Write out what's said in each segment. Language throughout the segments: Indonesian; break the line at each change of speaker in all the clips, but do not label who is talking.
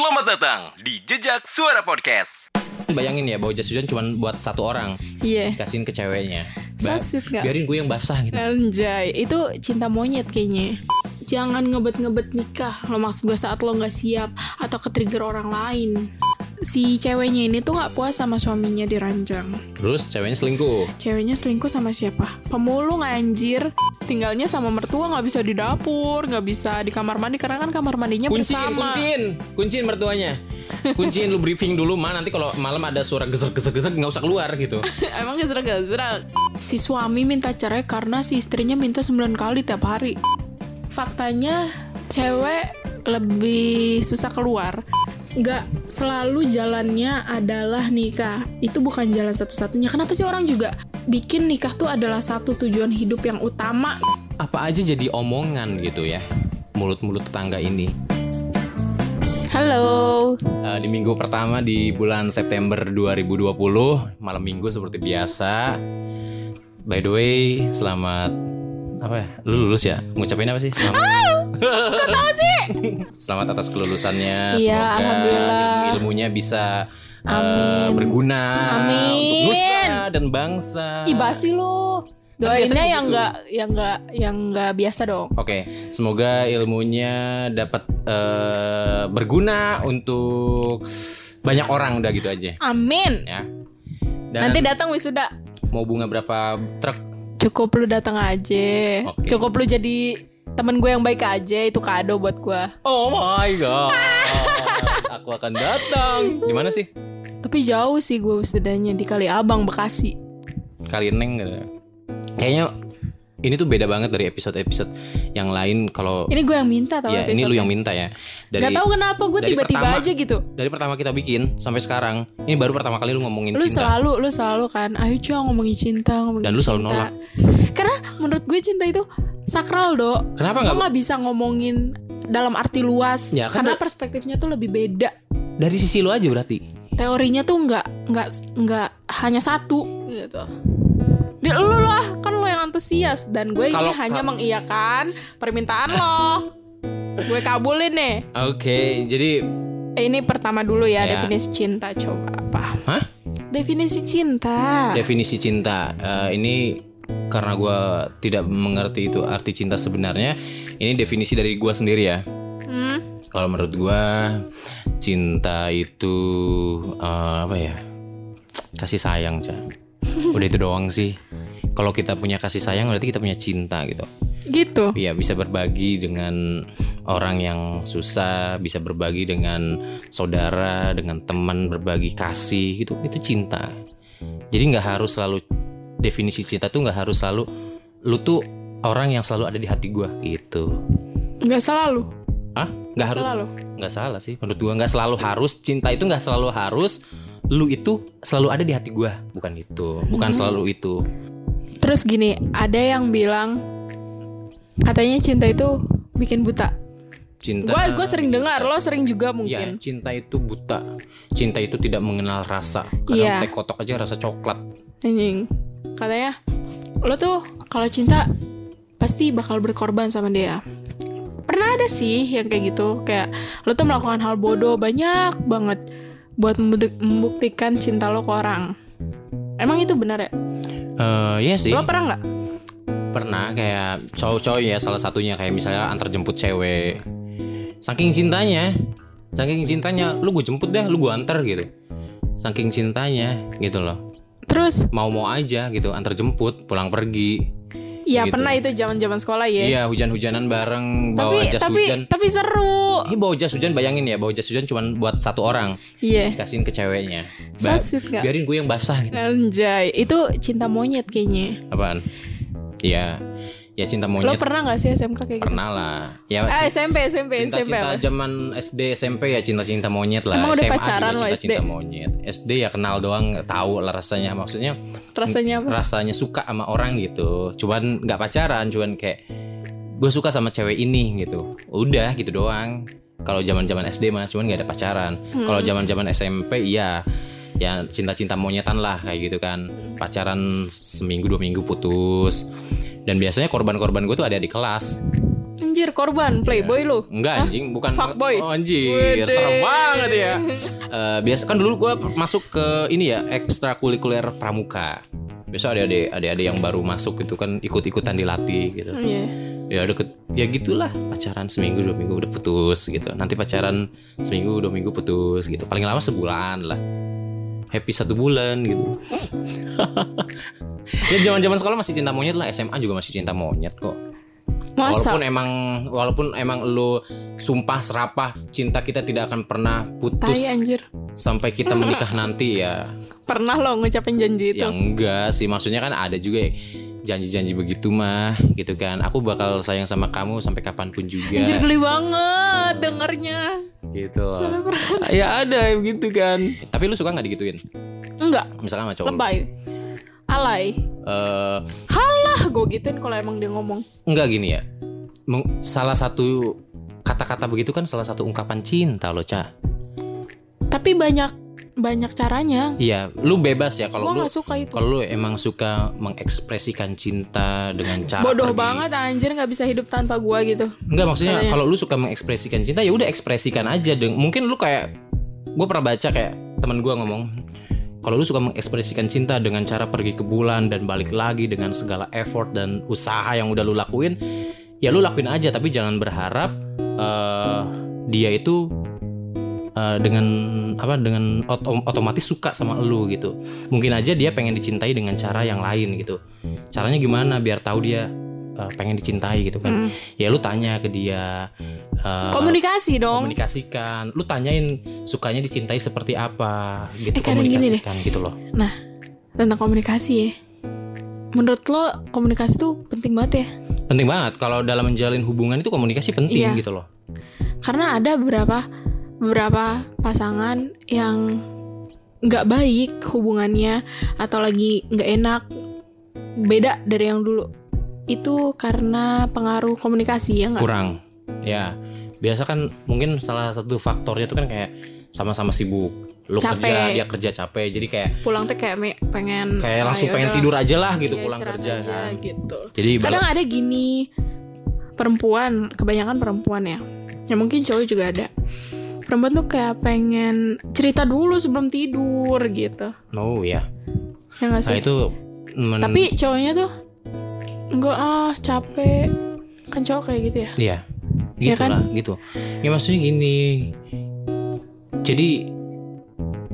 Selamat datang di Jejak Suara Podcast.
Bayangin ya bawa jas hujan cuma buat satu orang
Iya.
Kasihin ke ceweknya
nggak?
Biarin gue yang basah gitu
Anjay, itu cinta monyet kayaknya. Jangan ngebet-ngebet nikah. Lo maksud gue saat lo nggak siap atau ke-trigger orang lain. Si ceweknya ini tuh nggak puas sama suaminya diranjang.
Terus ceweknya selingkuh
Ceweknya selingkuh sama siapa? Pemulung anjir. Tinggalnya sama mertua nggak bisa di dapur, nggak bisa di kamar mandi karena kan kamar mandinya
Kunciin,
bersama.
kunciin Kunciin mertuanya Kunciin lu briefing dulu mah Nanti kalau malam ada suara gesek-gesek-gesek nggak usah keluar gitu
Emang gezrak-gezrak. Si suami minta cerai karena si istrinya minta 9 kali tiap hari. Faktanya cewek lebih susah keluar. Nggak selalu jalannya adalah nikah. Itu bukan jalan satu-satunya. Kenapa sih orang juga bikin nikah tuh adalah satu tujuan hidup yang utama?
Apa aja jadi omongan gitu ya Mulut-mulut tetangga ini
Halo.
Eh, Di minggu pertama di bulan September 2020 Malam minggu seperti biasa By the way Selamat apa ya? Lu lulus ya? Ngucapin apa sih? Selamat. Kok tahu sih? Selamat atas kelulusannya.
Iya, alhamdulillah.
ilmu- ilmunya bisa eh, berguna
Amin.
untuk nusa dan bangsa.
Ih basi lo.
Kan
Doainnya yang
gitu.
nggak yang nggak yang nggak biasa dong.
Oke, semoga ilmunya dapat eh, berguna untuk banyak orang udah gitu aja
Amin.
ya. Dan
Nanti datang wisuda.
mau bunga berapa truk?
Cukup lu datang aja.
Oke.
Cukup lu jadi temen gue yang baik aja. Itu kado buat gue.
Oh my god. Aku akan datang. Di mana sih?
Tapi jauh sih gue wisudanya di Kali Abang Bekasi.
Kali Neng gitu. Kayaknya ini tuh beda banget dari episode-episode yang lain kalau
Ini gue yang minta tau
ya ini lu yang minta ya. Dari
Gak tau kenapa gue tiba-tiba aja gitu.
dari pertama kita bikin sampai sekarang, ini baru pertama kali lu ngomongin
Lu
cinta.
selalu, lu selalu kan, ayo cuy ngomongin cinta, ngomongin
Dan lu selalu nolak.
Karena menurut gue cinta itu sakral dok.
Kenapa nggak
nggak bisa ngomongin dalam arti luas.
Ya, kan
karena
da-
perspektifnya tuh lebih beda.
dari sisi lu aja berarti?
Teorinya tuh nggak nggak nggak hanya satu gitu. Di lu lah, kan lo yang antusias dan gue
Kalau-
ini hanya
ka-
mengiyakan permintaan lo. gue kabulin nih.
Oke, jadi
Eh, ini pertama dulu ya,
Ya.
definisi cinta coba apa?
hah?
Definisi cinta.
Definisi cinta Eh, ini karena gua tidak mengerti itu arti cinta sebenarnya. Ini definisi dari gua sendiri ya.
Hmm?
Kalau menurut gua cinta itu eh, apa ya? Kasih sayang, Ca. Udah itu doang sih. Kalau kita punya kasih sayang berarti kita punya cinta gitu.
Gitu.
Iya, bisa berbagi dengan orang yang susah, bisa berbagi dengan saudara, dengan teman, berbagi kasih gitu. Itu cinta. Jadi nggak harus selalu definisi cinta tuh nggak harus selalu lu tuh orang yang selalu ada di hati gua gitu.
Nggak selalu.
Ah, nggak harus
Selalu.
nggak salah sih menurut gua nggak selalu harus cinta itu nggak selalu harus lu itu selalu ada di hati gua bukan itu bukan selalu itu
Terus gini, ada yang bilang katanya cinta itu bikin buta.
cinta
Gue gue sering dengar, lo sering juga
Ya,
mungkin.
cinta itu buta. Cinta itu tidak mengenal rasa. Kadang
Iya.
teh kotok aja rasa coklat.
Anjing. Katanya lo tuh kalau cinta pasti bakal berkorban sama dia. Pernah ada sih yang kayak gitu, kayak lo tuh melakukan hal bodoh banyak banget buat membukti- membuktikan cinta lo ke orang. Emang itu benar ya?
Eh, iya sih.
Lo pernah nggak?
Pernah kayak cowok-cowok ya salah satunya kayak misalnya antar jemput cewek. Saking cintanya, saking cintanya, lu gue jemput deh, lu gue antar gitu. Saking cintanya gitu loh.
Terus,
Mau-mau aja gitu, antar jemput, pulang pergi.
ya
Gitu.
pernah itu zaman-zaman sekolah ya.
Iya, hujan-hujanan bareng, bawa
tapi
jas
tapi
hujan.
tapi seru.
Ini bawa jas hujan bayangin ya, bawa jas hujan cuma buat satu orang.
Iya.
Kasihin ke ceweknya.
So sweet nggak?
biarin gue yang basah gitu.
Anjay, itu cinta monyet kayaknya.
Apaan? Ya, ya cinta
Lo
monyet
pernah gak sih SMK kayak gitu?
pernah lah. Ya
Ah, SMP, SMP, SMP
cinta-cinta
apa?
zaman SD SMP ya cinta-cinta monyet lah.
Emang udah
SMA
pacaran
juga
lo
cinta-cinta monyet. SD ya kenal doang, nggak tahu lah rasanya. Maksudnya
Rasanya apa?
rasanya suka sama orang gitu. Cuman nggak pacaran, cuman kayak gue suka sama cewek ini gitu. Udah gitu doang. Kalau zaman-zaman SD mah cuman nggak ada pacaran.
Hmm.
Kalau zaman-zaman SMP iya ya cinta-cinta monyetan lah kayak gitu kan. Pacaran seminggu dua minggu putus. Dan biasanya korban-korban gue tuh ada di kelas.
Anjir korban, playboy lu
Enggak anjing, bukan
Fuckboy?
Oh, anjir,
Wede.
serem banget ya. Eh, biasa kan dulu gue masuk ke ini ya ekstrakurikuler pramuka. Biasa ada adik adik yang baru masuk itu kan ikut-ikutan dilatih gitu.
Iya.
Ya deket ya gitulah pacaran seminggu dua minggu udah putus gitu. Nanti pacaran seminggu dua minggu putus gitu. Paling lama sebulan lah. Happy satu bulan gitu. ya zaman-zaman sekolah masih cinta monyet lah. SMA juga masih cinta monyet kok.
Masa?
Walaupun emang walaupun emang lu sumpah serapah cinta kita tidak akan pernah putus
Tai anjir.
sampai kita menikah nanti ya.
Pernah lo ngucapin janji itu?
Ya enggak sih maksudnya kan ada juga janji-janji begitu mah gitu kan. Aku bakal sayang sama kamu sampai kapan pun juga.
Anjir geli banget dengernya.
Gitu. Ya ada gitu kan. Tapi lu suka nggak digituin?
Enggak.
Misalkan sama cowok.
Lebay. Alay.
Eh,
Halah gue gituin kalau emang dia ngomong.
enggak gini ya. Salah satu kata-kata begitu kan salah satu ungkapan cinta loh, Ca.
Tapi banyak banyak caranya.
Iya, lu bebas ya kalau lu
suka itu.
kalau lu emang suka mengekspresikan cinta dengan cara
Bodoh
pergi-
banget anjir nggak bisa hidup tanpa gua gitu.
Enggak maksudnya kalau lu suka mengekspresikan cinta ya udah ekspresikan aja deng. Mungkin lu kayak gue pernah baca kayak teman gua ngomong kalau lu suka mengekspresikan cinta dengan cara pergi ke bulan dan balik lagi dengan segala effort dan usaha yang udah lu lakuin, ya lu lakuin aja tapi jangan berharap eh, dia itu eh, dengan apa dengan otom- otomatis suka sama lu gitu. Mungkin aja dia pengen dicintai dengan cara yang lain gitu. Caranya gimana biar tahu dia eh, pengen dicintai gitu kan. Ya lu tanya ke dia eh,
Komunikasi dong.
komunikasikan. Lu tanyain sukanya dicintai seperti apa gitu
Eh, kadang gini deh.
komunikasikan gitu loh.
Nah, tentang komunikasi ya. Menurut lo komunikasi tuh penting banget ya?
Penting banget kalau dalam menjalin hubungan itu komunikasi penting
Iya.
gitu loh.
Karena ada beberapa beberapa pasangan yang nggak baik hubungannya atau lagi nggak enak beda dari yang dulu. Itu karena pengaruh komunikasi ya nggak?
Kurang. Ya. Biasa kan mungkin salah satu faktornya itu kan kayak sama-sama sibuk. Lu
Capek.
kerja, dia kerja capek. Jadi kayak
Pulang tuh kayak pengen
kayak
ah,
langsung
ya
pengen tidur aja lah gitu
ya
pulang kerja
aja,
kan.
gitu.
Jadi
Kadang ada gini perempuan, kebanyakan perempuan ya. Ya mungkin cowok juga ada. Perempuan tuh kayak pengen cerita dulu sebelum tidur gitu.
no ya.
Ya nggak
Nah itu men-
Tapi cowoknya tuh enggak ah capek. Kan cowok kayak gitu ya.
Iya.
Ya
Gitu
kan?
lah, gitu. Ya maksudnya gini. Jadi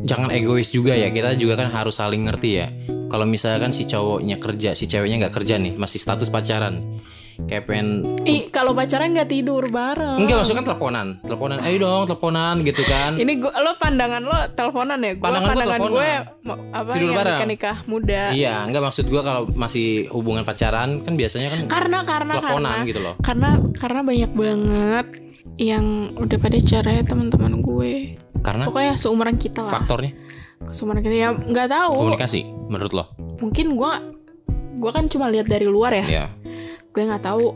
jangan egois juga ya. Kita juga kan harus saling ngerti ya. Kalau misalkan si cowoknya kerja, si ceweknya nggak kerja nih, masih status pacaran. Kayak pengen
Ih, kalau pacaran nggak tidur bareng.
Enggak maksudnya kan teleponan. Teleponan, ayo dong teleponan gitu kan.
Ini gua lo pandangan lo teleponan ya? Gua
Pandangan
pandangan gue mo- apa
Tidur
yang
bareng.
nikah muda.
Iya, enggak maksud gua kalau masih hubungan pacaran kan biasanya kan
Karena karena
teleponan
karena
gitu loh.
karena karena banyak banget yang udah pada cerai teman-teman gue.
Karena
Pokoknya seumuran kita lah.
faktornya
Seumuran kita ya nggak tahu.
komunikasi menurut lo.
Mungkin gue gue kan cuma lihat dari luar ya.
Ya.
Gue nggak tahu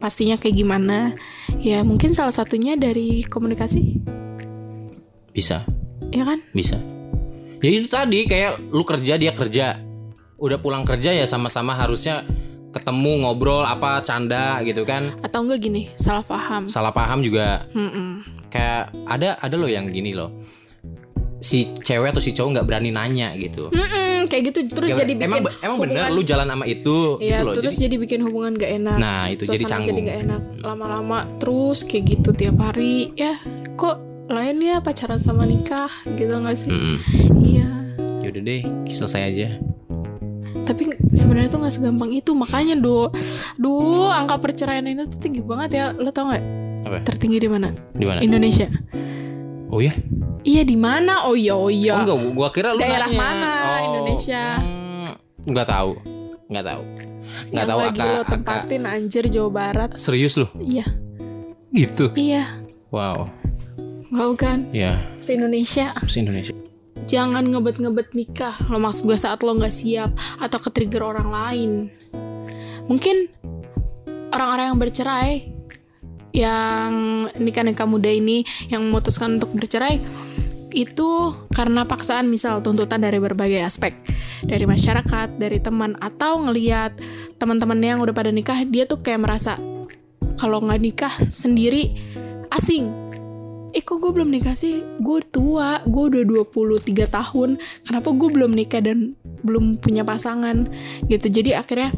pastinya kayak gimana. Ya mungkin salah satunya dari komunikasi,
Bisa.
ya kan?
Bisa. Ya itu tadi kayak lu kerja dia kerja. Udah pulang kerja ya sama-sama harusnya ketemu ngobrol apa canda gitu kan.
Atau enggak gini, salah paham.
Salah paham juga
Mm-mm.
kayak ada ada loh yang gini loh. Si cewek atau si cowok nggak berani nanya gitu.
Mm-mm, kayak gitu terus jadi bikin
emang emang bener lu jalan sama itu
Iya,
gitu loh.
terus
Jadi,
jadi, bikin hubungan gak enak.
nah, itu jadi canggung.
jadi gak enak. Lama-lama terus kayak gitu tiap hari. Ya, kok lain ya pacaran sama nikah gitu gak sih?
Mm-mm.
Iya.
Yaudah deh, selesai aja.
Tapi sebenarnya tuh nggak segampang itu. Makanya do, duh angka perceraian ini tuh tinggi banget ya. Lo tau nggak?
Apa?
Tertinggi di mana?
Di mana?
Indonesia.
Oh ya?
Iya di mana? Oh iya oh iya.
Oh enggak, gua kira lu
Daerah
nanya.
mana
Oh,
Indonesia?
hmm, Enggak tahu. Enggak tahu. Enggak
Yang
tahu
lagi lo tempatin anjir Jawa Barat.
serius lu.
Iya.
Gitu.
Iya.
Wow.
Wow kan?
Ya,
Se Indonesia.
se Indonesia.
Jangan ngebet-ngebet nikah. Lo maksud gue saat lo nggak siap atau ke trigger orang lain. Mungkin orang-orang yang bercerai, yang nikah-nikah muda ini yang memutuskan untuk bercerai itu karena paksaan misal tuntutan dari berbagai aspek. Dari masyarakat, dari teman atau ngeliat teman-teman yang udah pada nikah dia tuh kayak merasa kalau nggak nikah sendiri asing. Eh kok gue belum nikah sih? Gue tua gue udah 23 tahun. Kenapa gue belum nikah dan belum punya pasangan? Gitu. Jadi akhirnya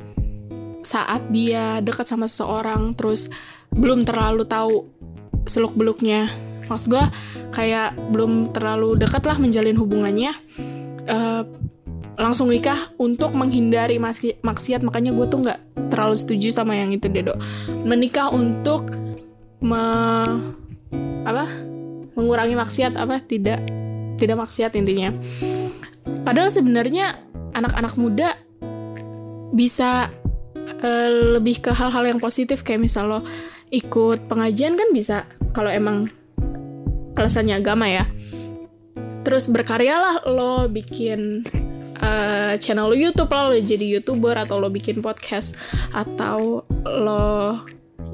saat dia dekat sama seseorang terus belum terlalu tahu seluk beluknya maksud gue kayak belum terlalu dekat lah menjalin hubungannya eh, langsung nikah untuk menghindari maksi- maksiat. Makanya gue tuh nggak terlalu setuju sama yang itu dedo. Menikah untuk me- apa mengurangi maksiat apa tidak tidak maksiat intinya. Padahal sebenarnya anak-anak muda bisa eh, lebih ke hal-hal yang positif. Kayak misal lo ikut pengajian kan bisa kalau emang alasannya agama ya. Terus berkaryalah lo bikin eh, channel lo YouTube lah lo jadi youtuber atau lo bikin podcast atau lo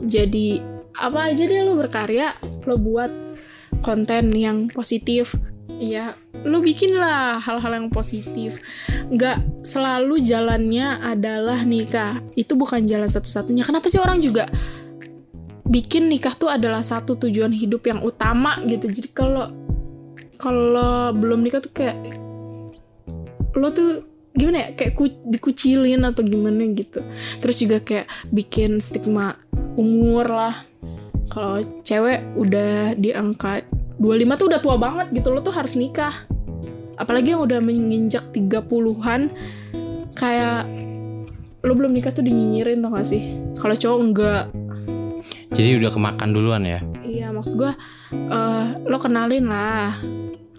jadi apa aja deh lo berkarya lo buat konten yang positif. Ya lo bikin lah hal-hal yang positif. Nggak selalu jalannya adalah nikah. Itu bukan jalan satu-satunya. Kenapa sih orang juga bikin nikah tuh adalah satu tujuan hidup yang utama gitu. Jadi kalau kalau belum nikah tuh kayak lo tuh gimana ya? Kayak ku- dikucilin atau gimana gitu. Terus juga kayak bikin stigma umur lah. Kalau cewek udah di angka 25 tuh udah tua banget gitu. Lo tuh harus nikah. Apalagi yang udah menginjak 30-an kayak lo belum nikah tuh dinyinyirin tau gak sih? Kalau cowok enggak
Jadi udah kemakan duluan ya.
Iya maksud gue eh, Lo kenalin lah.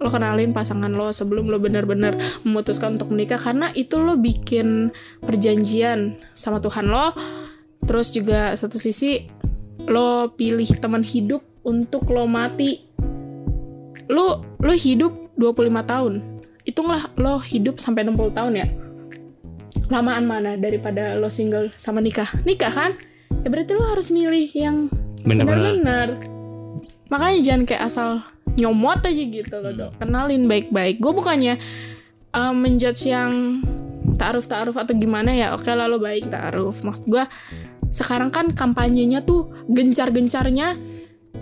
Lo kenalin pasangan lo sebelum lo bener-bener memutuskan untuk menikah. Karena itu lo bikin perjanjian sama Tuhan lo. Terus juga satu sisi Lo pilih teman hidup untuk lo mati. Lo, lo hidup 25 tahun. Hitunglah lo hidup sampai 60 tahun ya. Lamaan mana daripada lo single sama nikah? Nikah kan? Ya berarti lo harus milih yang.
Bener-bener.
Makanya jangan kayak asal nyomot aja gitu loh, Dok. Kenalin baik-baik. Gue bukannya uh, menjudge yang ta'aruf-ta'aruf atau gimana ya. Oke lalu baik ta'aruf. Maksud gue sekarang kan kampanyenya tuh gencar-gencarnya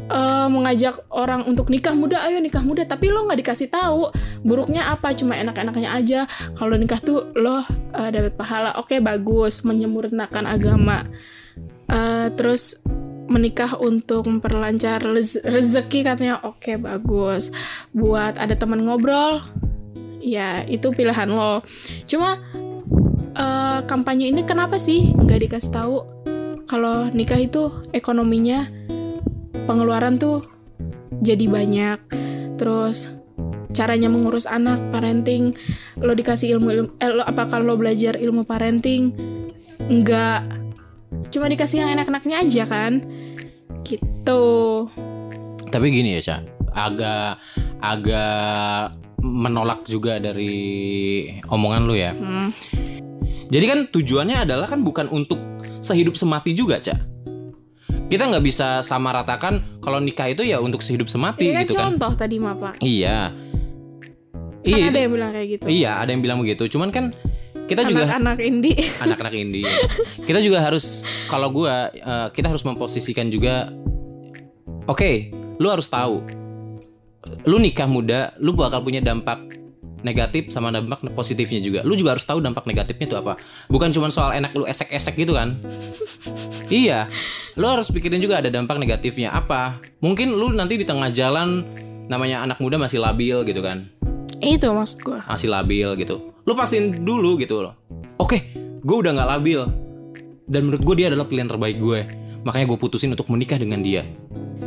uh, mengajak orang untuk nikah muda, ayo nikah muda. Tapi lo nggak dikasih tahu buruknya apa, cuma enak-enaknya aja. Kalau nikah tuh lo uh, dapat pahala. Oke bagus, menyempurnakan agama. Uh, terus menikah untuk memperlancar rez- rezeki katanya oke bagus. Buat ada teman ngobrol ya itu pilihan lo. Cuma uh, kampanye ini kenapa sih nggak dikasih tahu? Kalau nikah itu ekonominya pengeluaran tuh jadi banyak. Terus caranya mengurus anak parenting lo dikasih ilmu, ilmu eh, lo apakah lo belajar ilmu parenting? Nggak cuma dikasih yang enak-enaknya aja kan gitu
Tapi gini ya, Ca. Agak agak menolak juga dari omongan lu ya.
Hmm.
Jadi kan tujuannya adalah kan bukan untuk sehidup semati juga, Ca. Kita nggak bisa sama ratakan kalau nikah itu ya untuk sehidup semati
kan
gitu kan.
contoh tadi mah pak
Iya.
kan
Iya,
ada yang bilang kayak gitu
iya, ada yang bilang begitu. Cuman kan kita juga
anak-anak indie
anak-anak indie. Kita juga harus kalau gua eh, kita harus memposisikan juga Oke, lu harus tahu. Lu nikah muda, lu bakal punya dampak negatif sama dampak positifnya juga. Lu juga harus tahu dampak negatifnya itu apa. Bukan cuma soal enak lu esek-esek gitu kan. iya. Lu harus pikirin juga ada dampak negatifnya apa. Mungkin lu nanti di tengah jalan namanya anak muda masih labil gitu kan
itu maksud gue
masih labil gitu lu pastiin dulu gitu loh. Oke gue udah nggak labil. Dan menurut gue dia adalah pilihan terbaik gue makanya gue putusin untuk menikah dengan dia.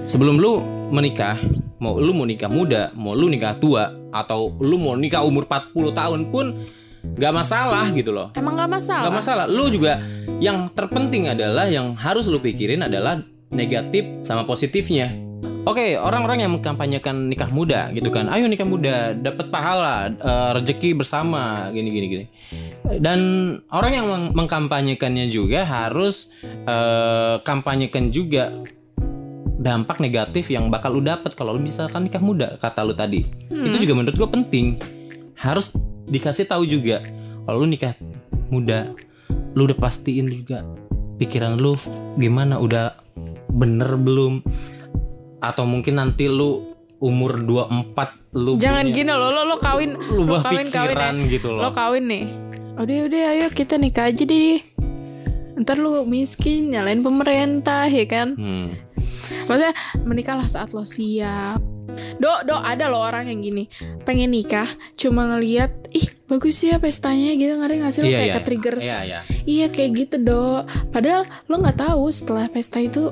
Sebelum lu menikah mau lu mau nikah muda mau lu nikah tua atau lu mau nikah umur 40 tahun pun nggak masalah gitu loh.
Emang gak masalah?
Nggak masalah. Lu juga yang terpenting adalah yang harus lu pikirin adalah negatif sama positifnya Oke, orang-orang yang mengkampanyekan nikah muda gitu kan. Ayo nikah muda, dapat pahala, eh, rezeki bersama, gini gini gini. Dan orang yang meng- mengkampanyekannya juga harus eh, kampanyekan juga dampak negatif yang bakal lu dapat kalau lu misalkan nikah muda kata lu tadi. Itu juga menurut gue penting. Harus dikasih tahu juga kalau lu nikah muda, lu udah pastiin juga pikiran lu gimana udah bener belum atau mungkin nanti lu umur 24 lu
Jangan
punya-
gini lo lo lo kawin
lu
lo
bah
kawin kawin ya.
gitu loh.
Lo kawin nih. Udah udah ayo kita nikah aja deh. Ntar lu miskin nyalain pemerintah ya kan.
Hmm.
Maksudnya menikahlah saat lo siap. Dok, dok ada loh orang yang gini pengen nikah cuma ngelihat ih bagus ya pestanya gitu nggak sih lo
Iya,
kayak
iya.
ke trigger
Iya, iya.
iya kayak gitu dok padahal lo nggak tahu setelah pesta itu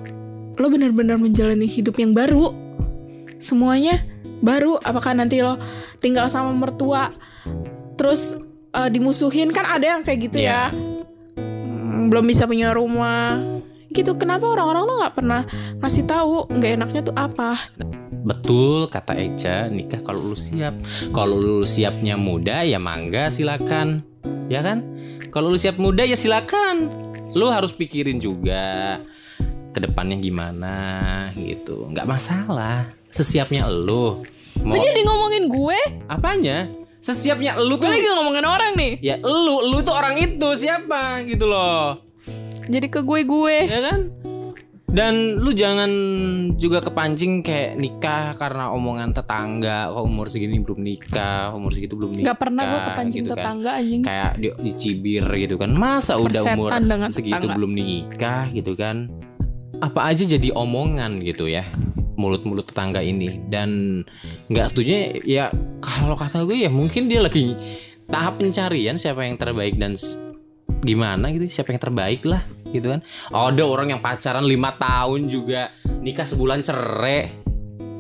lo benar-benar menjalani hidup yang baru semuanya baru apakah nanti lo tinggal sama mertua terus eh, dimusuhin kan ada yang kayak gitu
Iya.
ya Hmm, belum bisa punya rumah gitu kenapa orang-orang tuh nggak pernah ngasih tahu nggak enaknya tuh apa
Betul kata Eca, nikah kalau lu siap. Kalau lu siapnya muda ya mangga silakan. Ya kan? Kalau lu siap muda ya silakan. Lu harus pikirin juga ke depannya gimana gitu. nggak masalah. Sesiapnya lu. Mau
Kok jadi ngomongin gue
apanya? Sesiapnya lu
gue
tuh
lagi ngomongin orang nih
ya lu, lu tuh orang itu siapa gitu loh.
jadi ke gue gue
ya kan dan lu jangan juga kepancing kayak nikah karena omongan tetangga kok umur segini belum nikah umur segitu belum nikah
nggak pernah gue kepancing
gitu kan.
tetangga anjing
kayak di, dicibir gitu kan masa udah umur
Persetan
segitu
tetangga.
belum nikah gitu kan apa aja jadi omongan gitu ya mulut-mulut tetangga ini dan nggak setuju ya kalau kata gue ya mungkin dia lagi tahap pencarian siapa yang terbaik dan gimana gitu siapa yang terbaik lah gitu kan ada orang yang pacaran lima tahun juga nikah sebulan cerai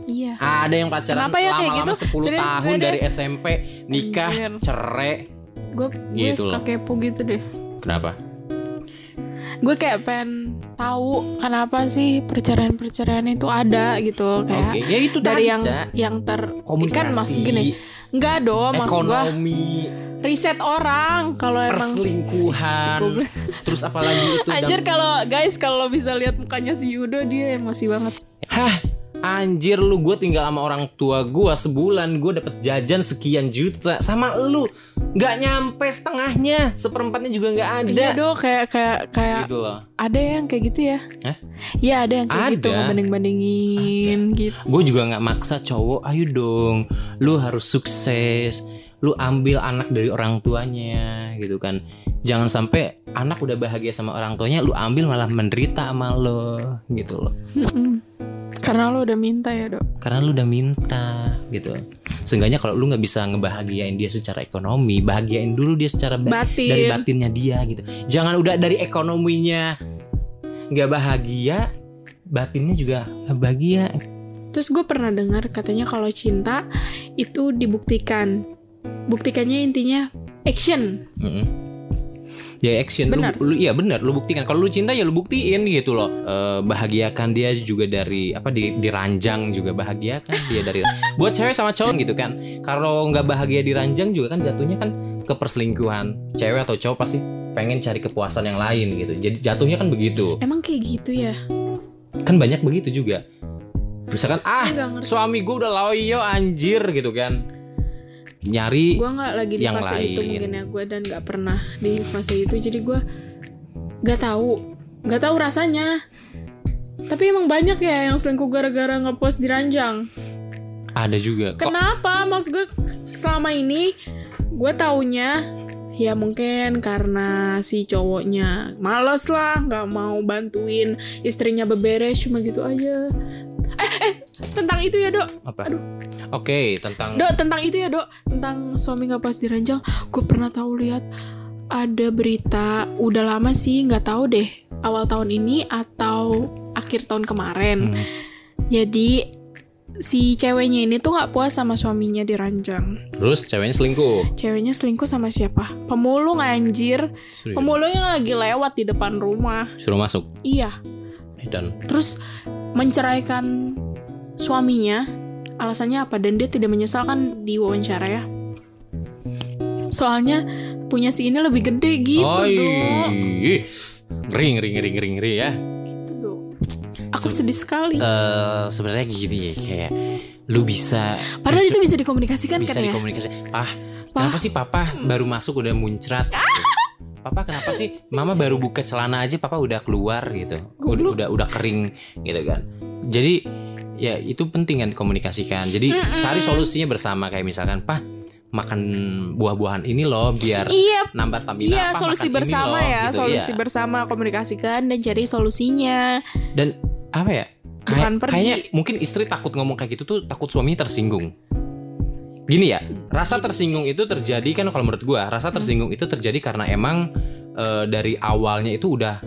iya
ada yang pacaran
Kenapa ya
lama-lama
gitu?
10
Serius,
tahun
deh.
dari SMP nikah
Anjir.
cerai
gue gue
Gitu
suka
loh.
kepo gitu deh
kenapa
gue kayak pengen tahu kenapa sih perceraian-perceraian itu ada gitu kayak
Oke, ya itu
dari yang yang ter kan mas gini. Enggak dong mas
ekonomi.
riset orang kalau emang
perselingkuhan. Terus apalagi itu
anjir kalau guys kalau bisa lihat mukanya si Yudo dia emosi banget.
Hah anjir lu gue tinggal sama orang tua gue sebulan gue dapet jajan sekian juta. Sama lu nggak nyampe setengahnya. Seperempatnya juga nggak ada.
Iya dong kayak kayak kayak
gitu loh.
ada yang kayak gitu ya?
Hah?
Iya ada yang kayak gitu
Ada.
ngebanding bandingin gitu.
Gue juga nggak maksa cowok. Ayo dong lu harus sukses. Lu ambil anak dari orang tuanya gitu kan. Jangan sampai anak udah bahagia sama orang tuanya lu ambil malah menderita sama lo gitu loh.
Mm-mm. Karena lo udah minta ya dok
karena lu udah minta gitu seenggaknya kalau lu nggak bisa ngebahagiain dia secara ekonomi bahagiain dulu dia secara ba-
Batin.
dari batinnya dia gitu jangan udah dari ekonominya nggak bahagia batinnya juga nggak bahagia
Terus gue pernah dengar katanya kalau cinta itu dibuktikan. Buktikannya intinya action.
Mm-mm. Ya action.
Benar.
Lu, lu iya benar. Lu buktikan. Kalau lu cinta ya lu buktiin gitu loh. Eh, bahagiakan dia juga dari apa di diranjang juga. Bahagiakan dia dari buat cewek sama cowok gitu kan. Kalau nggak bahagia diranjang juga kan jatuhnya kan ke perselingkuhan cewek atau cowok pasti pengen cari kepuasan yang lain gitu. Jadi jatuhnya kan begitu.
Emang kayak gitu ya?
kan banyak begitu juga. Misalkan ah suami gue udah loyo anjir gitu kan nyari
Gue nggak lagi di
Yang
fase itu
lain.
mungkin ya gue dan nggak pernah di fase itu. Jadi gue nggak tahu, nggak tahu rasanya. Tapi emang banyak ya yang selingkuh gara-gara ngepost di ranjang.
ada juga kok
Kenapa? Maksud gue selama ini gue taunya ya mungkin karena si cowoknya males lah nggak mau bantuin istrinya beberes cuma gitu aja. Eh eh tentang itu ya dok,
apa oke tentang
dok tentang itu ya dok tentang suami nggak pas diranjang. Gue pernah tahu lihat ada berita udah lama sih nggak tahu deh awal tahun ini atau akhir tahun kemarin.
Hmm.
Jadi si ceweknya ini tuh nggak puas sama suaminya diranjang.
Terus ceweknya selingkuh.
Ceweknya selingkuh sama siapa? Pemulung anjir. Pemulung yang lagi lewat di depan rumah.
Suruh masuk.
Iya.
Dan
Terus menceraikan suaminya. Alasannya apa? Dan dia tidak menyesal kan di wawancara ya. Soalnya punya si ini lebih gede gitu
Oi.
dong.
Ngeri, ngeri, ngeri, ngeri, ngeri ya.
Gitu. Aku sedih sekali.
Eh sebenarnya gini ya kayak lu bisa
Padahal itu bisa dikomunikasikan
bisa
kan ya.
dikomunikasi. Ah, kenapa sih papa baru masuk udah muncrat? gitu? Papa kenapa sih? Mama baru buka celana aja papa udah keluar gitu. Udah udah udah kering gitu kan. Jadi ya itu penting kan komunikasikan. Jadi cari solusinya bersama. Kayak misalkan pak makan buah-buahan ini loh biar
Iya,
nambah stamina.
Iya
apa,
solusi bersama
loh,
ya,
gitu,
solusi
iya.
bersama komunikasikan dan cari solusinya.
dan apa ya? Kayak kayaknya mungkin istri takut ngomong kayak gitu tuh takut suaminya tersinggung gini ya rasa tersinggung itu terjadi kan kalau menurut gua rasa tersinggung itu terjadi karena emang eh, dari awalnya itu udah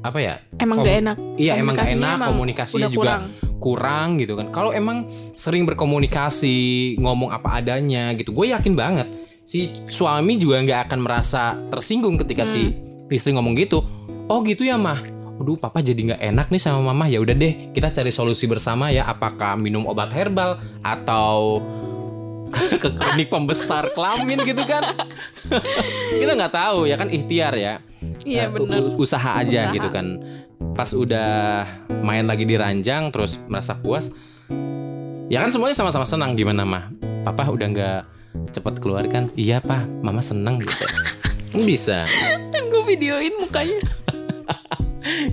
apa ya
Emang gak enak.
iya emang gak enak
emang
komunikasinya
udah
juga
kurang.
kurang gitu kan kalau emang sering berkomunikasi ngomong apa adanya gitu gue yakin banget si suami juga nggak akan merasa tersinggung ketika si
Hmm.
istri ngomong gitu oh gitu ya mah Aduh, papa jadi nggak enak nih sama mama. Ya udah deh, kita cari solusi bersama ya. Apakah minum obat herbal atau ke klinik pembesar kelamin gitu kan? kita nggak tahu ya kan ikhtiar ya.
Iya
Eh,
benar.
Usaha aja
Usaha.
gitu kan. Pas udah main lagi di ranjang terus merasa puas. Ya kan semuanya sama-sama senang gimana mah? Papa udah nggak cepet keluar kan? Iya pak, mama seneng gitu. Bisa
Kan gue videoin mukanya.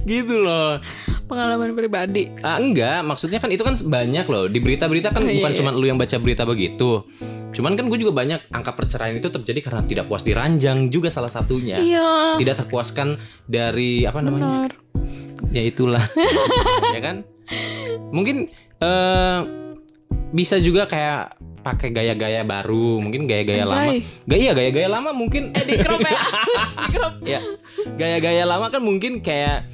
gitu loh.
Pengalaman pribadi.
Ah, enggak, maksudnya kan itu kan banyak loh. Di berita-berita kan
Oh, iya,
bukan
iya.
cuma lu yang baca berita begitu. Cuman kan gue juga banyak angka perceraian itu terjadi karena tidak puas di ranjang juga salah satunya.
Iya.
Tidak terpuaskan dari apa namanya?
Benar.
Ya itulah. ya kan? Mungkin eh bisa juga kayak pakai gaya-gaya baru, mungkin gaya-gaya lama. Gaya gaya-gaya lama mungkin
Eh di crop ya. di crop.
ya gaya-gaya lama kan mungkin kayak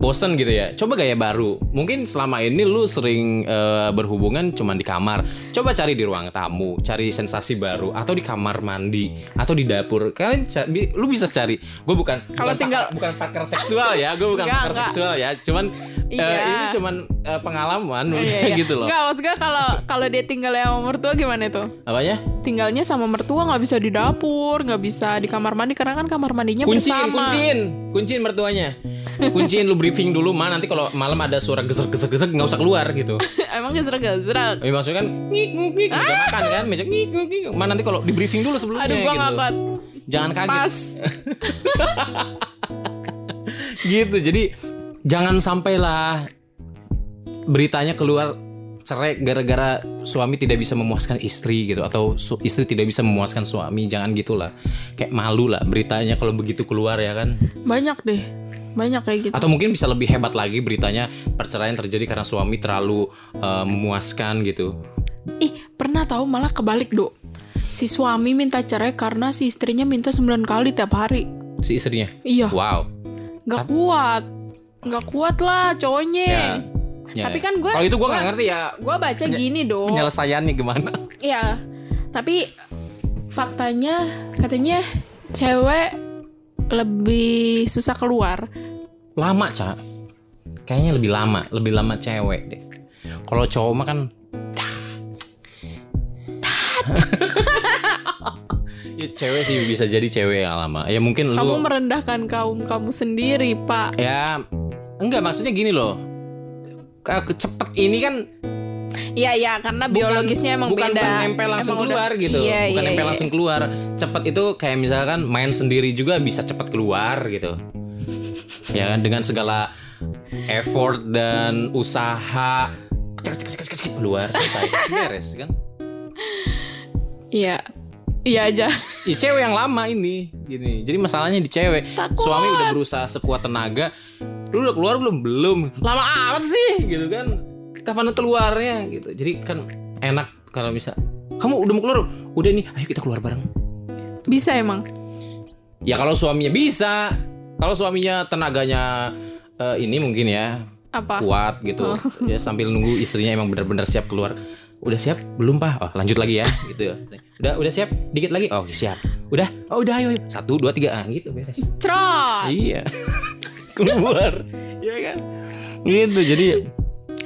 bosen gitu ya. Coba gaya baru. Mungkin selama ini lu sering eh, berhubungan cuman di kamar. Coba cari di ruang tamu cari sensasi baru atau di kamar mandi atau di dapur. Kalian lu bisa cari. Gue bukan
Kalau tinggal-
pakar, bukan pakar seksual ya. Gue bukan
Enggak,
pakar
enggak.
seksual ya. Cuman eh,
Iya.
ini cuman eh, pengalaman
Iya, iya.
gitu loh.
Enggak, maksud gue kalau kalau dia tinggal sama mertua gimana tuh?
apanya?
Tinggalnya sama mertua nggak bisa di dapur, nggak bisa di kamar mandi karena kan kamar mandinya
kunciin
bersama.
kunciin. Kunciin mertuanya kunciin lu briefing dulu mah nanti kalau malam ada suara geser geser geser nggak usah keluar gitu
Emang gezrak-gezrak.
Ya, maksudnya kan ngik ngik ngik Udah makan kan meja ngik ngik ngik Mana nanti kalau di briefing dulu sebelumnya
Aduh, gua
gitu. Jangan kaget
Pas.
gitu. Jadi jangan sampailah beritanya keluar cerai gara-gara suami tidak bisa memuaskan istri gitu atau istri tidak bisa memuaskan suami. Jangan gitulah. Kayak malu lah beritanya kalau begitu keluar ya kan.
Banyak deh. Banyak kayak gitu.
Atau mungkin bisa lebih hebat lagi beritanya perceraian terjadi karena suami terlalu eh, memuaskan gitu.
Ih, pernah tahu malah kebalik, Dok. Si suami minta cerai karena si istrinya minta 9 kali tiap hari.
Si istrinya.
Iya,
Wow.
nggak kuat. Nggak kuat lah cowoknya.
Ya. Ya,
Tapi
ya.
kan gue
Kalau itu gue nggak ngerti ya
Gue baca gini, Dok.
penyelesaiannya gimana.
Iya. Tapi faktanya katanya cewek lebih susah keluar.
Lama, Cak. Kayaknya lebih lama, lebih lama cewek deh. Kalau cowok mah kan ya cewek sih bisa jadi cewek yang lama. Ya mungkin
Kamu
lu
merendahkan kaum kamu sendiri, Pak.
ya enggak maksudnya gini loh. Cepet ini kan
Iya, iya, karena biologisnya emang
bukan
beda.
nempel langsung
Emang udah-
keluar gitu.
Iya,
bukan
iya,
nempel
iya.
langsung keluar. Cepet itu kayak misalkan main sendiri juga bisa cepet keluar gitu. ya kan dengan segala effort dan usaha keluar selesai beres kan.
Iya. Iya aja.
Ya, cewek yang lama ini gini. Jadi masalahnya di cewek.
Takut.
Suami udah berusaha sekuat tenaga. Lu udah keluar belum? Belum. Lama amat sih gitu kan. Kapan keluarnya gitu. Jadi kan enak kalau bisa kamu udah mau keluar? Udah nih, ayo kita keluar bareng.
Bisa emang.
Ya kalau suaminya bisa. Kalau suaminya tenaganya eh, ini mungkin ya
Apa?
kuat gitu. Ya sambil nunggu istrinya emang benar-benar siap keluar. Udah siap? Belum, Pak. Oh, lanjut lagi ya gitu. Udah, udah siap? Dikit lagi. Oh, siap. Udah. Oh, udah ayo, ayo. Satu, dua, tiga. Ah, gitu beres.
Cerot.
Iya. keluar. Iya kan? Gitu. Jadi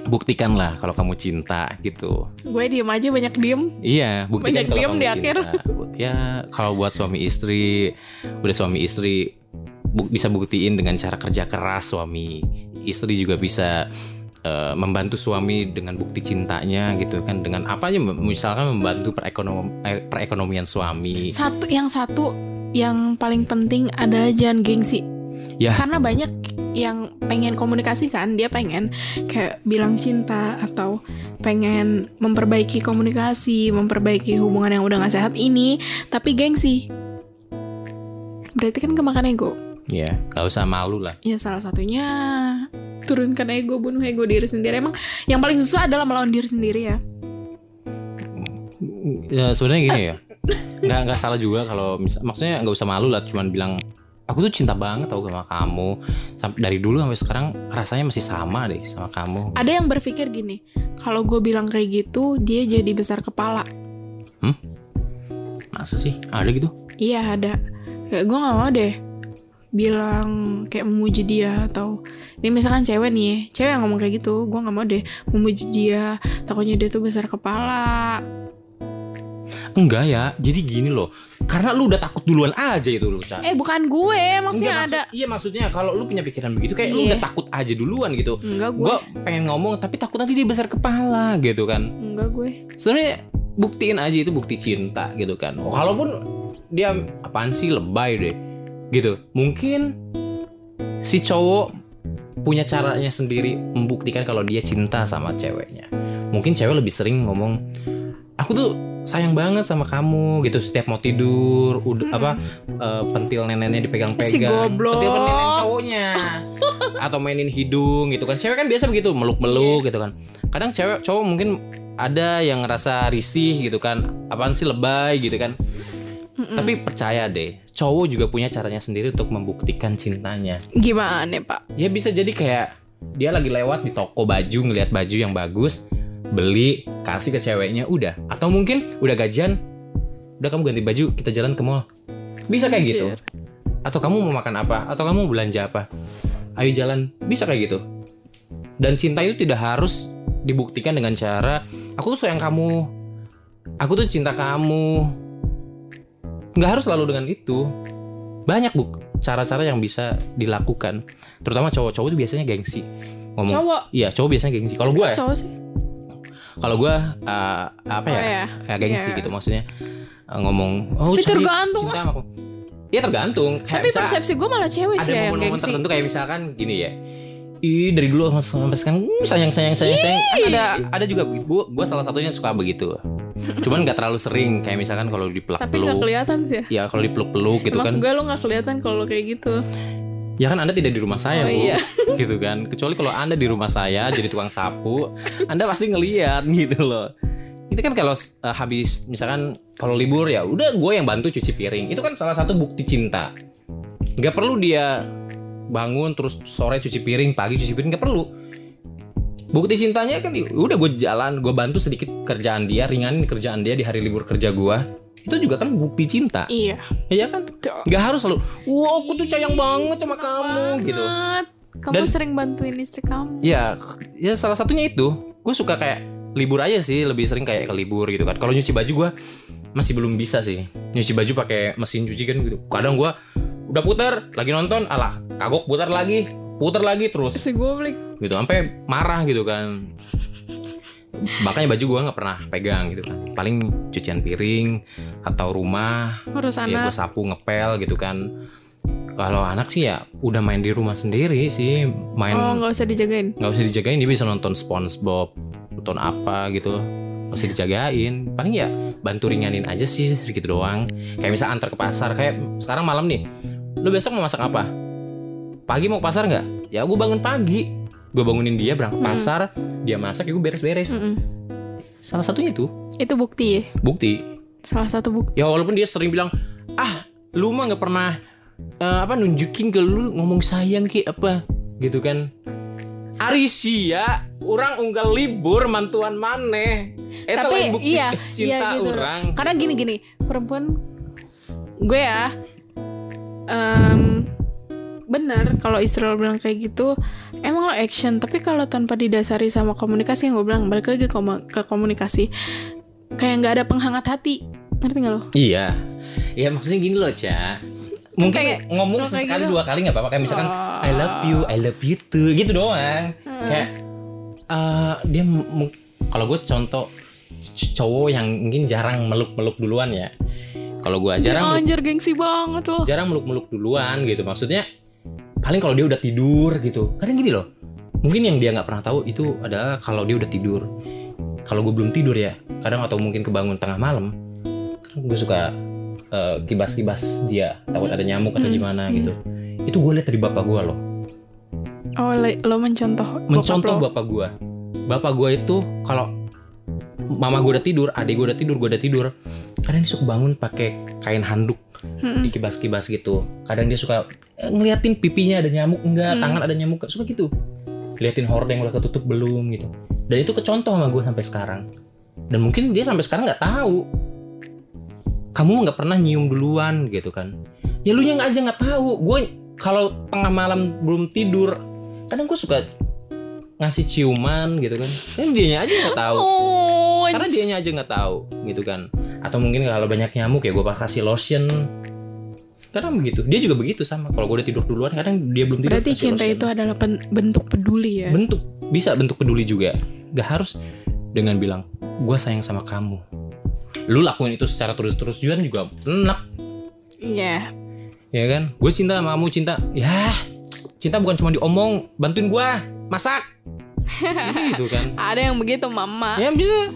buktikanlah kalau kamu cinta gitu.
Gue diem aja banyak diem.
Iya, buktikan
Banyak
kalau
diem
kamu
di
cinta.
akhir.
Ya, kalau buat suami istri, udah suami istri bu- bisa buktiin dengan cara kerja keras suami. Istri juga bisa eh, membantu suami dengan bukti cintanya gitu kan dengan apa aja misalkan membantu perekonom eh, perekonomian suami.
Satu yang satu yang paling penting adalah jangan gengsi.
Ya.
Karena banyak yang pengen komunikasi kan dia pengen kayak bilang cinta atau pengen memperbaiki komunikasi memperbaiki hubungan yang udah gak sehat ini tapi gengsi. Berarti kan kemakan ego.
Ya nggak usah malu lah.
Ya salah satunya turunkan ego bunuh ego diri sendiri. Emang yang paling susah adalah melawan diri sendiri ya.
Ya, sebenarnya gini ya. Nggak nggak salah juga kalau misal maksudnya nggak usah malu lah cuman bilang aku tuh cinta banget tau sama kamu. Sampai dari dulu sampai sekarang rasanya masih sama deh sama kamu.
Ada yang berpikir gini kalau gue bilang kayak gitu dia jadi besar kepala.
Masa sih? Ada gitu?
Iya ada. Kayak gue gak mau deh bilang kayak memuji dia atau ini misalkan cewek nih ya, cewek yang ngomong kayak gitu gue nggak mau deh memuji dia. Takutnya dia tuh besar kepala
enggak ya jadi gini loh. Karena lu udah takut duluan aja itu lu Ca.
eh bukan gue maksudnya
Enggak,
ada
maksud- iya maksudnya kalau lu punya pikiran begitu kayak lu
Iya.
udah takut aja duluan gitu.
Enggak gue.
Gue pengen ngomong tapi takut nanti dia besar kepala gitu kan.
Enggak gue.
Sebenarnya buktiin aja itu bukti cinta gitu kan. Walaupun dia apaan sih lebay deh. Gitu. Mungkin si cowok punya caranya sendiri membuktikan kalau dia cinta sama ceweknya. Mungkin cewek lebih sering ngomong aku tuh sayang banget sama kamu gitu. Setiap mau tidur udah apa eh, pentil neneknya dipegang-pegang.
Si goblok.
pentil nenek cowoknya. Atau mainin hidung gitu kan. Cewek kan biasa begitu meluk-meluk gitu kan. Kadang cewek cowok mungkin ada yang ngerasa risih gitu kan. Apaan sih lebay gitu kan. Tapi percaya deh cowok juga punya caranya sendiri untuk membuktikan cintanya.
Gimana pak?
Ya bisa jadi kayak dia lagi lewat di toko baju ngelihat baju yang bagus beli kasih ke ceweknya udah. Atau mungkin udah gajian udah kamu ganti baju kita jalan ke mall. Bisa kayak gitu. Atau kamu mau makan apa atau kamu mau belanja apa. Ayo jalan. Bisa kayak gitu. Dan cinta itu tidak harus dibuktikan dengan cara aku tuh sayang kamu. Aku tuh cinta kamu. Nggak harus selalu dengan itu. Banyak bu cara-cara yang bisa dilakukan. Terutama cowok-cowok itu biasanya gengsi. Ngomong
cowok?
Iya cowok biasanya gengsi. Kalau gue
cowok sih
kalau gue uh, apa
Oh,
ya
ya.
ya gengsi
Iya.
gitu maksudnya. Uh, ngomong oh
Tapi tergantung,
cinta sama aku. Iya tergantung. Kayak
tapi persepsi gue malah cewek
ada
sih ya yang
momen-momen
gengsi.
tertentu kayak misalkan gini ya. Ih dari dulu sampai sekarang uh, sayang sayang sayang sayang. Kan ada ada juga gue gue salah satunya suka begitu. Cuman nggak terlalu sering kayak misalkan kalau dipeluk
tapi nggak
peluk
kelihatan sih. Ya
ya kalau dipeluk peluk gitu
Maksud
kan.
gue lo nggak kelihatan kalau kayak gitu
ya kan anda tidak di rumah saya
Oh,
bu.
iya.
gitu kan. Kecuali kalau anda di rumah saya jadi tukang sapu anda pasti ngeliat gitu loh. Itu kan kalau uh, habis misalkan kalau libur ya udah gue yang bantu cuci piring. Itu kan salah satu bukti cinta. Nggak perlu dia bangun terus sore cuci piring pagi cuci piring nggak perlu. Bukti cintanya kan ya udah gue jalan gue bantu sedikit kerjaan dia ringanin kerjaan dia di hari libur kerja gue itu juga kan bukti cinta.
Iya.
Iya kan?
Betul.
nggak harus selalu wow aku tuh sayang banget sama kamu gitu.
kamu
Dan-
sering bantuin istri kamu.
Ya ya salah satunya itu. Gue suka kayak libur aja sih lebih sering kayak ke libur gitu kan. Kalau nyuci baju gue masih belum bisa sih. Nyuci baju pakai mesin cuci kan gitu. Kadang gue udah putar lagi nonton alah kagok putar lagi putar lagi terus.
Si goblok
gitu sampai marah gitu kan makanya baju gue nggak pernah pegang gitu kan. Paling cucian piring atau rumah
harus
ya gue sapu ngepel gitu kan. Kalau anak sih ya udah main di rumah sendiri sih main
oh nggak usah dijagain?
Nggak usah dijagain dia bisa nonton SpongeBob nonton apa gitu. Nggak usah dijagain. Paling ya bantu ringanin aja sih segitu doang. Kayak misal antar ke pasar kayak sekarang malam nih lu besok mau masak apa? Pagi mau ke pasar nggak? Ya gue bangun pagi gue bangunin dia berangkat
Hmm.
pasar dia masak ya gue beres-beres.
Mm-mm.
salah satunya itu.
Itu bukti ya?
Bukti.
Salah satu bukti.
Ya walaupun dia sering bilang ah lu mah nggak pernah eh, apa nunjukin ke lu ngomong sayang ki apa gitu kan. Arisia orang unggal libur mantuan maneh. Eta
tapi
bukti
iya
cinta
iya gitu
orang
karena gini gini perempuan gue ya em, bener kalau Israel bilang kayak gitu emang lo action. Tapi kalau tanpa didasari sama komunikasi yang gue bilang balik lagi ke, komu- ke komunikasi. Kayak nggak ada penghangat hati. Ngerti nggak lo?
Iya. Iya maksudnya gini loh Ca. Mungkin
Kayak-
ngomong sekali
gitu.
dua kali nggak apa-apa. Kayak misalkan
Oh.
I love you I love you too. Gitu doang.
Hmm.
kayak eh, dia kalau gue contoh cowok yang mungkin jarang meluk-meluk duluan ya. Kalau gue jarang
anjir gengsi banget lo.
jarang meluk-meluk duluan gitu. Maksudnya paling kalau dia udah tidur gitu. Kadang gini loh mungkin yang dia nggak pernah tahu itu adalah kalau dia udah tidur. Kalau gue belum tidur ya kadang atau mungkin kebangun tengah malam gue suka eh, kibas-kibas dia takut ada nyamuk atau
Hmm.
gimana gitu. Itu gue lihat dari bapak gue loh.
Oh, lo mencontoh
mencontoh
lo.
bapak gue bapak gue itu kalau mama gue udah tidur adik gue udah tidur gue udah tidur kadang dia suka bangun pakai kain handuk
Mm-mm.
dikibas-kibas gitu. Kadang dia suka eh, ngeliatin pipinya ada nyamuk enggak
Hmm.
tangan ada nyamuk suka gitu. Liatin hordeng udah ketutup belum gitu. Dan itu kecontoh sama gue sampai sekarang. Dan mungkin dia sampai sekarang nggak tahu. Kamu nggak pernah nyium duluan gitu kan. Ya lu yang aja nggak tahu. Gue kalau tengah malam belum tidur kadang gue suka ngasih ciuman gitu kan. Dan dianya aja nggak tahu.
Oh,
karena dianya aja nggak tahu gitu kan atau mungkin kalau banyak nyamuk ya gue kasih lotion. Kadang begitu. Dia juga begitu sama. Kalau gue udah tidur duluan kadang dia belum tidur
berarti cinta
lotion.
itu adalah pen- bentuk peduli ya.
bentuk. Bisa bentuk peduli juga. Gak harus dengan bilang gue sayang sama kamu. Lu lakuin itu secara terus-terus juga juga enak.
Iya.
ya kan? Gue cinta sama kamu cinta. Ya cinta bukan cuma diomong bantuin gue masak. Gitu kan.
Ada yang begitu mama.
Ya bisa.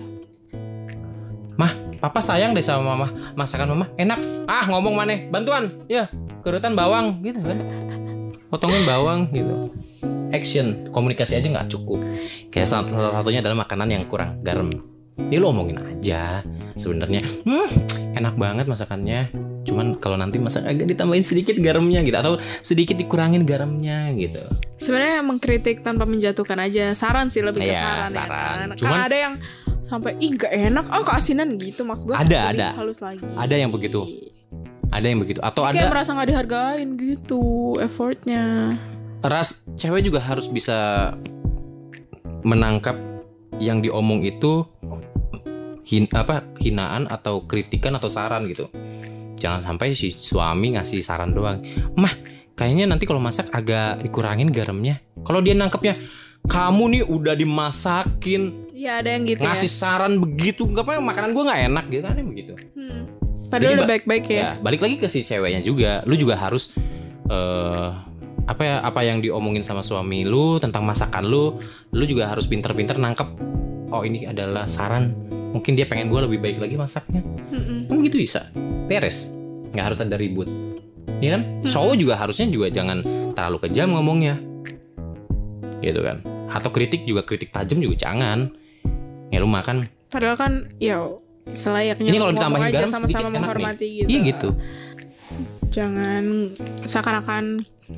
Mah, papa sayang deh sama mama. Masakan mama enak. Ah, ngomong mana? Bantuan. Ya, kerutan bawang gitu kan. Potongin bawang gitu. Action, komunikasi aja nggak cukup. Kayak salah satunya adalah makanan yang kurang garam. Ya lu omongin aja. Sebenarnya, hmm, enak banget masakannya. Cuman kalau nanti masak agak ditambahin sedikit garamnya gitu atau sedikit dikurangin garamnya gitu.
Sebenarnya mengkritik tanpa menjatuhkan aja. Saran sih lebih ke
Iya,
saran,
saran.
ya kan.
Cuman-
Karena ada yang sampai ih gak enak, oh keasinan gitu maksud gue.
Ada, ada.
Halus lagi.
Ada yang begitu. Ada yang begitu atau
Kayak
ada
merasa nggak dihargain gitu effortnya.
ras cewek juga harus bisa menangkap yang diomong itu hin, apa hinaan atau kritikan atau saran gitu jangan sampai si suami ngasih saran doang mah kayaknya nanti kalau masak agak dikurangin garamnya kalau dia nangkepnya kamu nih udah dimasakin
Iya ada yang gitu
ngasih
ya.
saran begitu nggak apa makanan gua nggak enak gitu kan begitu
Hmm. Padahal
Jadi,
udah baik-baik ya.
ya balik lagi ke si ceweknya juga lu juga harus eh apa ya apa yang diomongin sama suami lu tentang masakan lu lu juga harus pinter-pinter nangkep oh ini adalah saran. Mungkin dia pengen gue lebih baik lagi masaknya. Kan gitu bisa. Beres. Nggak harus ada ribut. Ya kan? Cowok juga harusnya juga jangan terlalu kejam ngomongnya. Gitu kan? Atau kritik juga kritik tajam juga jangan. Ya lu makan.
Padahal kan ya selayaknya
ini kalau ditambahin garam
sama-sama
sedikit enak nih.
menghormati gitu.
iya gitu.
Jangan seakan-akan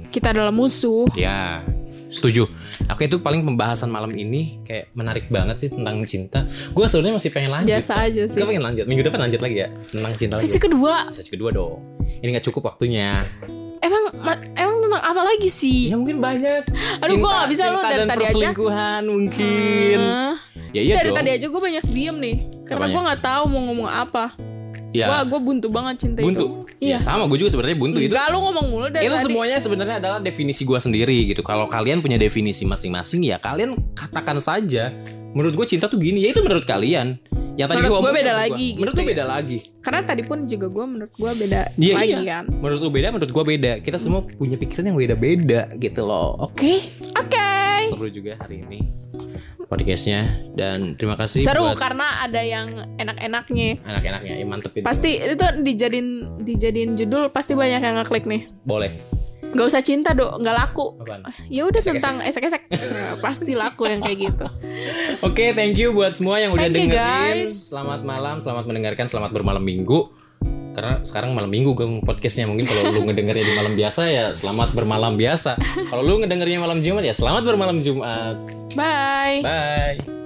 kita adalah musuh.
Ya, setuju. Oke itu paling pembahasan malam ini kayak menarik banget sih tentang cinta. Gue sebenarnya masih pengen lanjut.
Biasa aja sih.
Gue pengen lanjut. Minggu depan lanjut lagi ya tentang cinta
Sisi
lagi.
kedua,
Sesi kedua dong. Ini nggak cukup waktunya.
emang ma- emang tentang apa lagi sih?
Ya mungkin banyak.
Aduh, gua nggak bisa, lu dari tadi aja.
perselingkuhan mungkin.
Eh,
Ya iya
dari
dong.
tadi aja gue banyak diem nih, karena gue nggak tahu mau ngomong apa.
Ya.
Wah, gue buntu banget cinta
buntu.
itu. Iya.
Ya, sama gue juga sebenarnya buntu itu.
Enggak, lu ngomong mulu dari
Itu
tadi.
semuanya sebenarnya adalah definisi gue sendiri gitu. Kalau kalian punya definisi masing-masing ya kalian katakan saja. Menurut gue cinta tuh gini. Ya itu menurut kalian. Yang tadi
Menurut
omong
beda
menurut
lagi
gua. Menurut
gitu
gue
ya.
beda lagi.
Karena tadi pun juga gue menurut gue beda
Iya,
lagi
iya.
kan.
Menurut lu beda, menurut gua beda. Kita semua punya pikiran yang beda-beda gitu loh. Oke.
Oke.
Seru juga hari ini podcastnya dan terima kasih
Seru
buat
karena ada yang enak-enaknya.
anak-anaknya. Ya, mantep itu.
Pasti itu dijadiin dijadiin judul pasti banyak yang ngeklik nih.
boleh.
Gak usah cinta dong, nggak laku. Ya udah tentang esek-esek. Pasti laku yang kayak gitu.
Oke, thank you buat semua yang udah
Thank you,
dengerin.
guys.
Selamat malam, selamat mendengarkan, selamat bermalam minggu. Karena sekarang malam minggu gue podcastnya mungkin kalau lu ngedengernya di malam biasa ya selamat bermalam biasa. Kalau lu ngedengernya malam Jumat ya selamat bermalam Jumat.
Bye.
Bye.